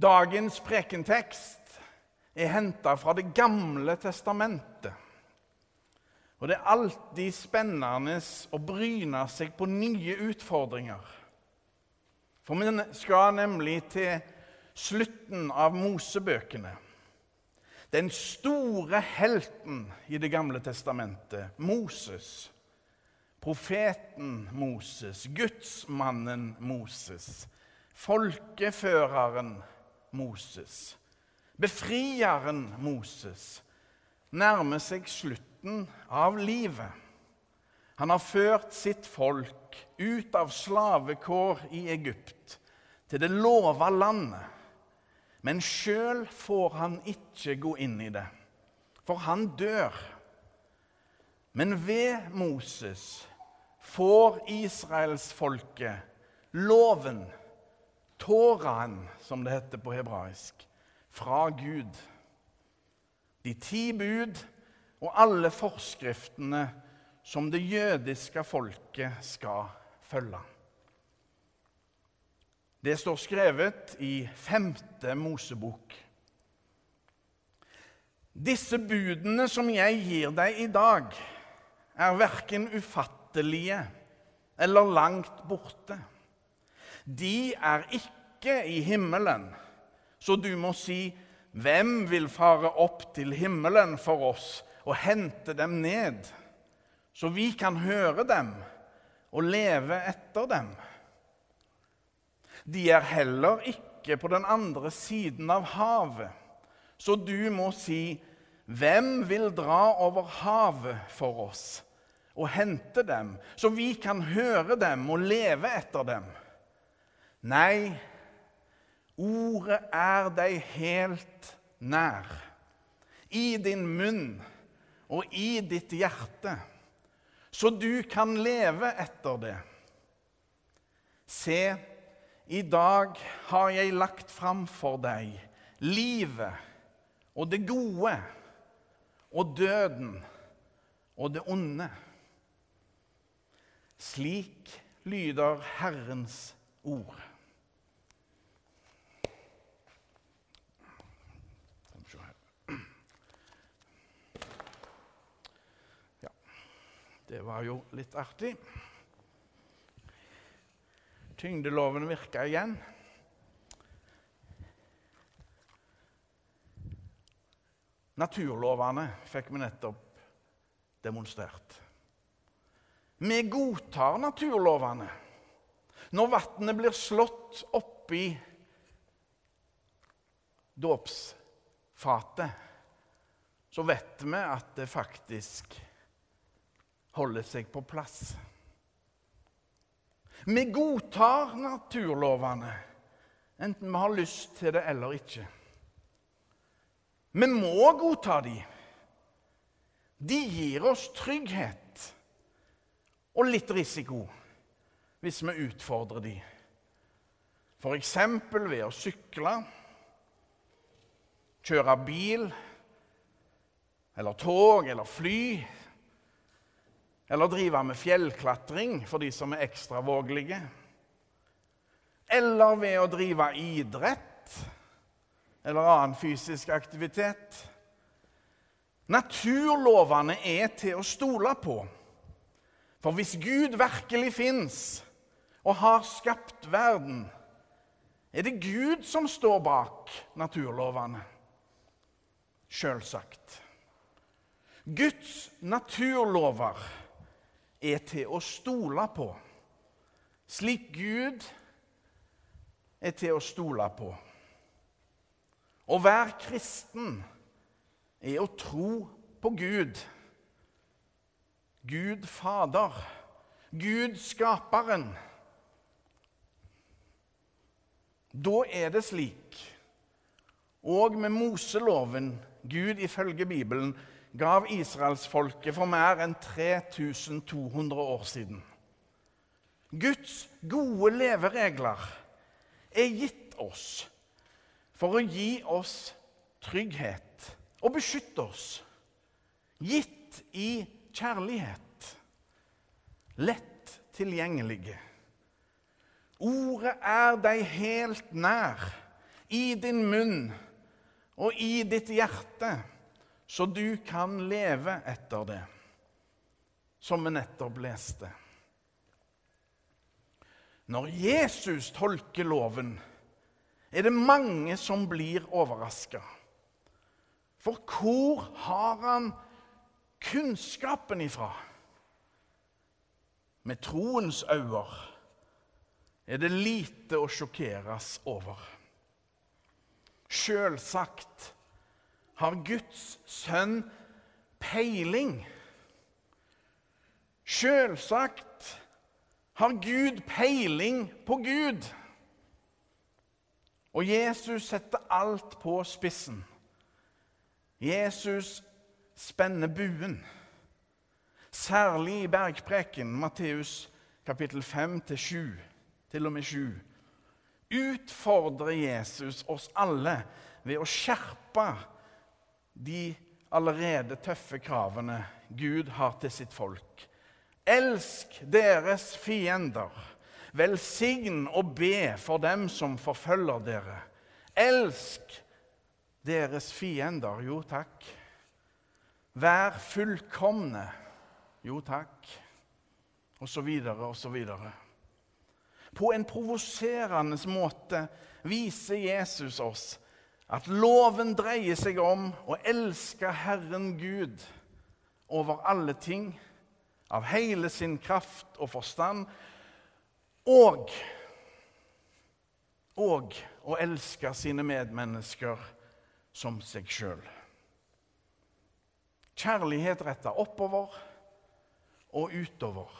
Dagens prekentekst er henta fra Det gamle testamentet. Og det er alltid spennende å bryne seg på nye utfordringer. For vi skal nemlig til slutten av Mosebøkene. Den store helten i Det gamle testamentet, Moses. Profeten Moses, gudsmannen Moses, folkeføreren Moses, befrieren Moses, nærmer seg slutten av livet. Han har ført sitt folk ut av slavekår i Egypt til det lova landet. Men sjøl får han ikke gå inn i det, for han dør. Men ved Moses får israelsfolket loven, Toraen, som det heter på hebraisk, fra Gud. De ti bud og alle forskriftene som det jødiske folket skal følge. Det står skrevet i femte Mosebok. Disse budene som jeg gir deg i dag, er verken ufattelige eller langt borte. De er ikke i himmelen, så du må si, 'Hvem vil fare opp til himmelen for oss og hente dem ned?' så vi kan høre dem og leve etter dem. De er heller ikke på den andre siden av havet, så du må si, 'Hvem vil dra over havet for oss?' og hente dem, så vi kan høre dem og leve etter dem. Nei, ordet er deg helt nær, i din munn og i ditt hjerte, så du kan leve etter det. Se, i dag har jeg lagt fram for deg livet og det gode og døden og det onde. Slik lyder Herrens ord. Det var jo litt artig. Tyngdeloven virka igjen. Naturlovene fikk vi nettopp demonstrert. Vi godtar naturlovene. Når vannet blir slått oppi dåpsfatet, så vet vi at det faktisk holder seg på plass. Vi godtar naturlovene, enten vi har lyst til det eller ikke. Vi må godta de. De gir oss trygghet og litt risiko hvis vi utfordrer de. F.eks. ved å sykle, kjøre bil eller tog eller fly eller drive med fjellklatring for de som er ekstra vågelige. Eller ved å drive idrett eller annen fysisk aktivitet. Naturlovene er til å stole på. For hvis Gud virkelig fins og har skapt verden, er det Gud som står bak naturlovene. Sjølsagt. Guds naturlover er til å stole på, slik Gud er til å stole på. Å være kristen er å tro på Gud. Gud Fader, Gud Skaperen. Da er det slik, og med Moseloven, Gud ifølge Bibelen, gav israelsfolket for mer enn 3200 år siden. Guds gode leveregler er gitt oss for å gi oss trygghet og beskytte oss. Gitt i kjærlighet. Lett tilgjengelige. Ordet er deg helt nær, i din munn og i ditt hjerte, så du kan leve etter det, som vi nettopp leste. Når Jesus tolker loven, er det mange som blir overraska. For hvor har han kunnskapen ifra? Med troens øyne er det lite å sjokkeres over. Sjølsagt har Guds sønn peiling. Sjølsagt har Gud peiling på Gud. Og Jesus setter alt på spissen. Jesus spenner buen. Særlig i bergpreken, Matteus kapittel 5 7, til og med 7, utfordrer Jesus oss alle ved å skjerpe de allerede tøffe kravene Gud har til sitt folk. Elsk deres fiender. Velsign og be for dem som forfølger dere. Elsk deres fiender. Jo, takk. Vær fullkomne. Jo, takk. Og så videre og så videre. På en provoserende måte viser Jesus oss at loven dreier seg om å elske Herren Gud over alle ting, av hele sin kraft og forstand, og, og å elske sine medmennesker som seg sjøl. Kjærlighet retta oppover og utover.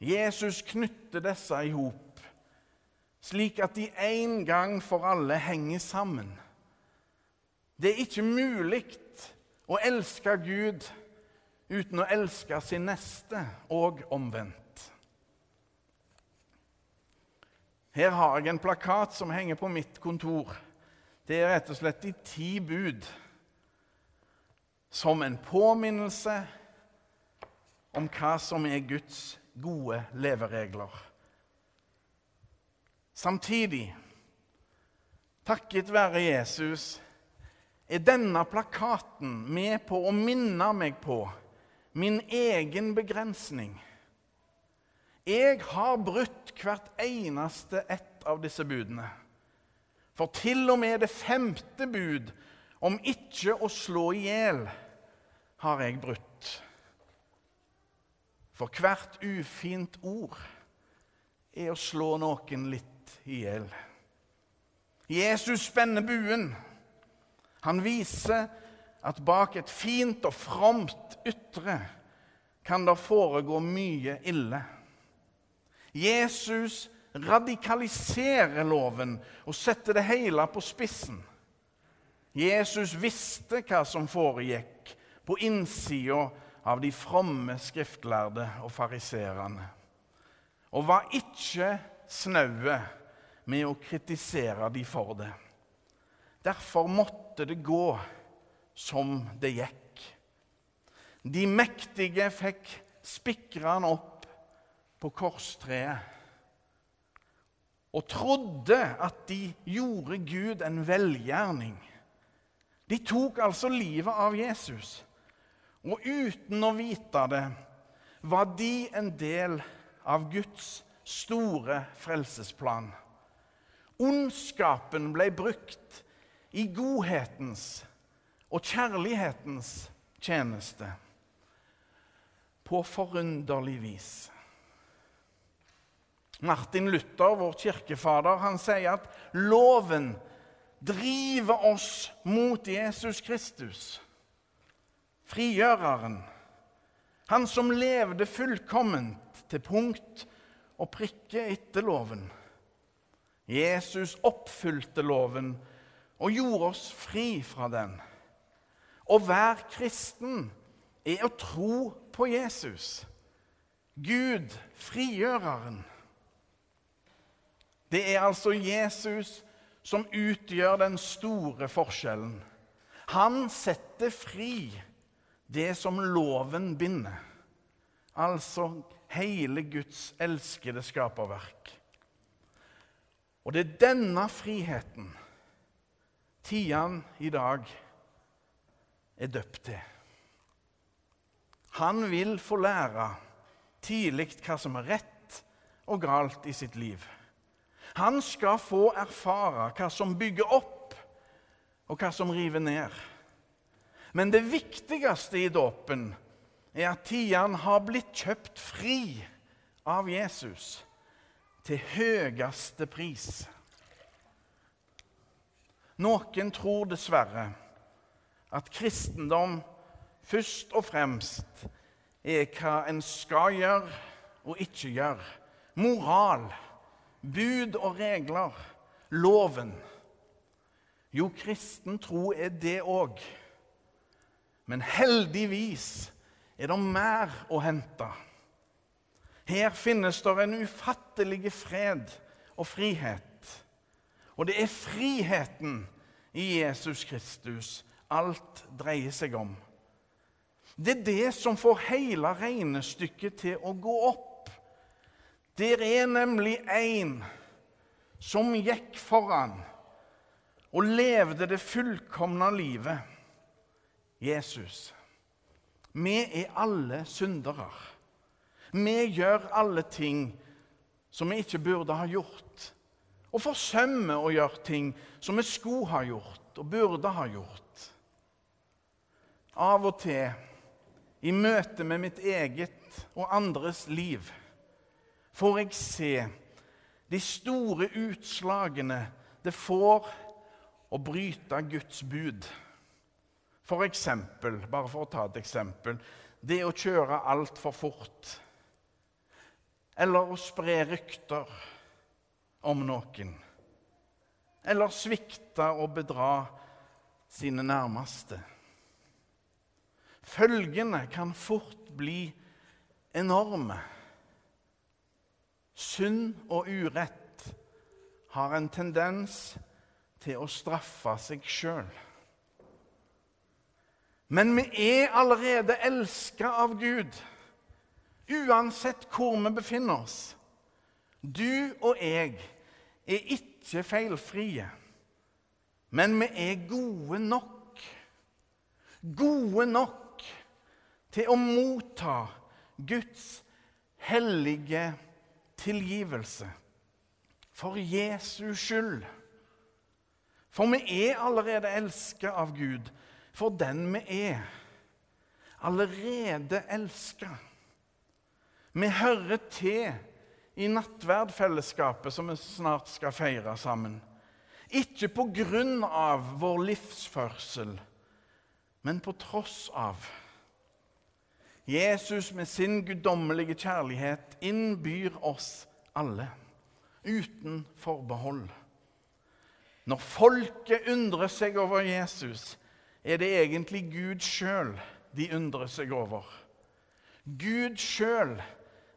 Jesus knytter disse i hop, slik at de en gang for alle henger sammen. Det er ikke mulig å elske Gud uten å elske sin neste, og omvendt. Her har jeg en plakat som henger på mitt kontor. Det er rett og slett de ti bud som en påminnelse om hva som er Guds gode leveregler. Samtidig, takket være Jesus, er denne plakaten med på å minne meg på min egen begrensning. Jeg har brutt hvert eneste ett av disse budene. For til og med det femte bud om ikke å slå i hjel har jeg brutt. For hvert ufint ord er å slå noen litt i hjel. Jesus spenner buen. Han viser at bak et fint og fromt ytre kan det foregå mye ille. Jesus radikaliserer loven og setter det hele på spissen. Jesus visste hva som foregikk på innsida av de fromme skriftlærde og fariserene, og var ikke snaue med å kritisere de for det. Derfor måtte det gå som det gikk. De mektige fikk spikra han opp på korstreet og trodde at de gjorde Gud en velgjerning. De tok altså livet av Jesus, og uten å vite det var de en del av Guds store frelsesplan. Ondskapen ble brukt i godhetens og kjærlighetens tjeneste på forunderlig vis. Martin Luther, vår kirkefader, han sier at loven driver oss mot Jesus Kristus, frigjøreren. Han som levde fullkomment til punkt og prikke etter loven. Jesus oppfylte loven og gjorde oss fri fra den. Å være kristen er å tro på Jesus, Gud, frigjøreren. Det er altså Jesus som utgjør den store forskjellen. Han setter fri det som loven binder, altså hele Guds elskede skaperverk. Og det er denne friheten Tian i dag er døpt til. Han vil få lære tidlig hva som er rett og galt i sitt liv. Han skal få erfare hva som bygger opp, og hva som river ned. Men det viktigste i dåpen er at Tian har blitt kjøpt fri av Jesus til høyeste pris. Noen tror dessverre at kristendom først og fremst er hva en skal gjøre og ikke gjøre. Moral, bud og regler, loven. Jo, kristen tro er det òg. Men heldigvis er det mer å hente. Her finnes det en ufattelig fred og frihet. Og det er friheten i Jesus Kristus alt dreier seg om. Det er det som får hele regnestykket til å gå opp. Der er nemlig en som gikk foran og levde det fullkomne livet. Jesus. Vi er alle syndere. Vi gjør alle ting som vi ikke burde ha gjort og forsømmer å gjøre ting som vi skulle ha gjort og burde ha gjort. Av og til, i møte med mitt eget og andres liv, får jeg se de store utslagene det får å bryte Guds bud. For eksempel, bare for å ta et eksempel, det å kjøre altfor fort. Eller å spre rykter om noen, eller svikte og bedra sine nærmeste. Følgene kan fort bli enorme. Synd og urett har en tendens til å straffe seg sjøl. Men vi er allerede elska av Gud, uansett hvor vi befinner oss. Du og jeg er ikke feilfrie, men vi er gode nok. Gode nok til å motta Guds hellige tilgivelse. For Jesus skyld. For vi er allerede elsket av Gud for den vi er. Allerede elsket. Vi hører til i nattverdfellesskapet som vi snart skal feire sammen. Ikke på grunn av vår livsførsel, men på tross av. Jesus med sin guddommelige kjærlighet innbyr oss alle, uten forbehold. Når folket undrer seg over Jesus, er det egentlig Gud sjøl de undrer seg over. Gud sjøl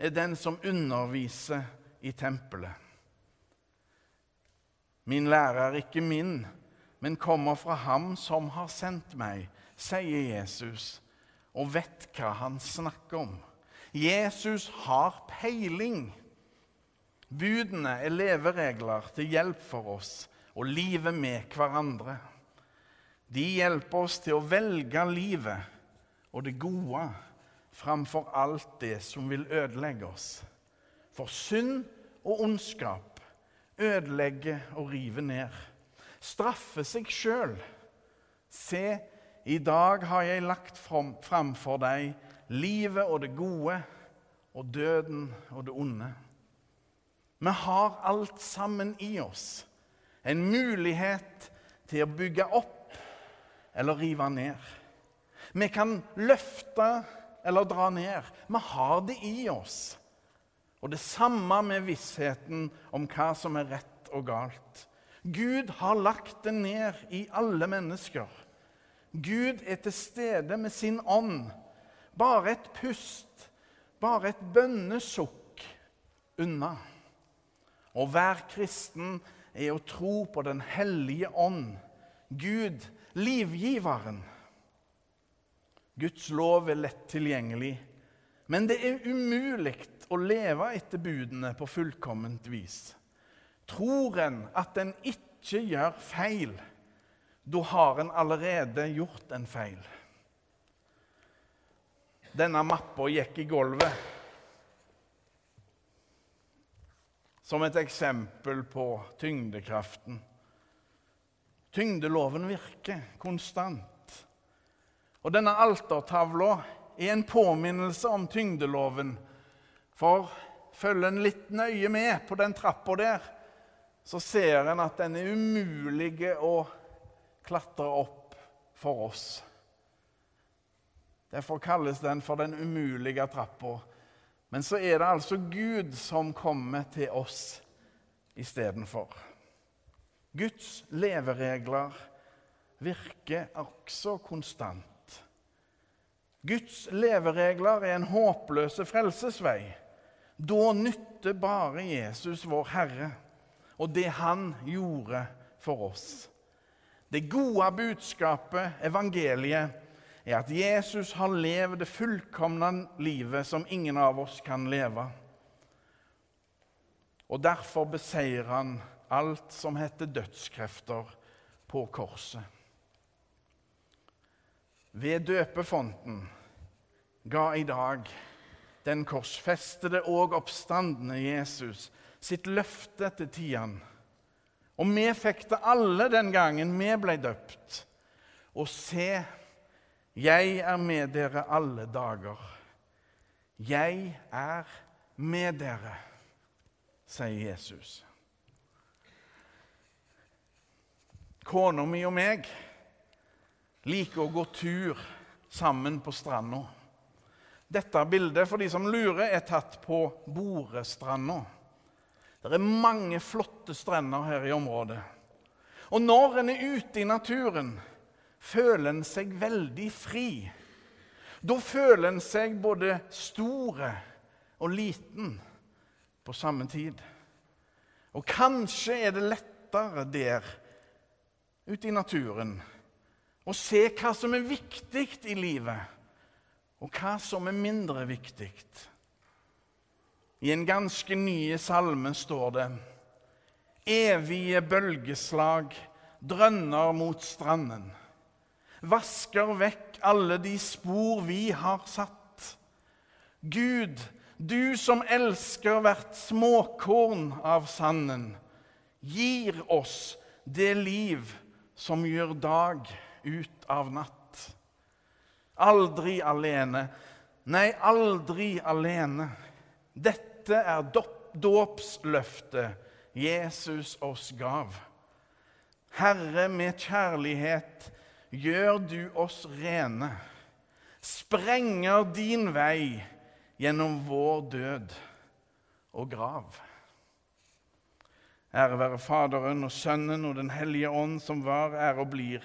er den som underviser i tempelet. Min lærer er ikke min, men kommer fra ham som har sendt meg, sier Jesus, og vet hva han snakker om. Jesus har peiling. Budene er leveregler til hjelp for oss og livet med hverandre. De hjelper oss til å velge livet og det gode framfor alt det som vil ødelegge oss. For synd og ondskap ødelegger og river ned. Straffe seg sjøl. Se, i dag har jeg lagt fram for deg livet og det gode og døden og det onde. Vi har alt sammen i oss. En mulighet til å bygge opp eller rive ned. Vi kan løfte eller dra ned. Vi har det i oss. Og det samme med vissheten om hva som er rett og galt. Gud har lagt det ned i alle mennesker. Gud er til stede med sin ånd. Bare et pust, bare et bønnesukk unna. Å være kristen er å tro på Den hellige ånd, Gud, livgiveren. Guds lov er lett tilgjengelig, men det er umulig å leve etter budene på fullkomment vis. tror en at en ikke gjør feil, da har en allerede gjort en feil. Denne mappa gikk i gulvet. Som et eksempel på tyngdekraften. Tyngdeloven virker konstant. Og denne altertavla er en påminnelse om tyngdeloven. For følger en litt nøye med på den trappa der, så ser en at den er umulig å klatre opp for oss. Derfor kalles den for den umulige trappa. Men så er det altså Gud som kommer til oss istedenfor. Guds leveregler virker også konstant. Guds leveregler er en håpløse frelsesvei. Da nytter bare Jesus, vår Herre, og det Han gjorde for oss. Det gode budskapet, evangeliet, er at Jesus har levd det fullkomne livet som ingen av oss kan leve. Og derfor beseirer han alt som heter dødskrefter, på korset. Ved døpefonten ga i dag den korsfestede og oppstandende Jesus sitt løfte til Tian. Og vi fikk det alle den gangen vi ble døpt. Og se, 'Jeg er med dere alle dager'. Jeg er med dere, sier Jesus. Kona mi og meg liker å gå tur sammen på stranda. Dette bildet for de som lurer, er tatt på Borestranda. Det er mange flotte strender her i området. Og når en er ute i naturen, føler en seg veldig fri. Da føler en seg både store og liten på samme tid. Og kanskje er det lettere der, ute i naturen, å se hva som er viktig i livet, og hva som er mindre viktig. I en ganske ny salme står det Evige bølgeslag drønner mot stranden vasker vekk alle de spor vi har satt. Gud, du som elsker hvert småkorn av sanden, gir oss det liv som gjør dag ut av natt. Aldri alene, nei, aldri alene. Dette er dåpsløftet Jesus oss gav. Herre, med kjærlighet gjør du oss rene, sprenger din vei gjennom vår død og grav. Ære være Faderen og Sønnen og Den hellige ånd, som var, er og blir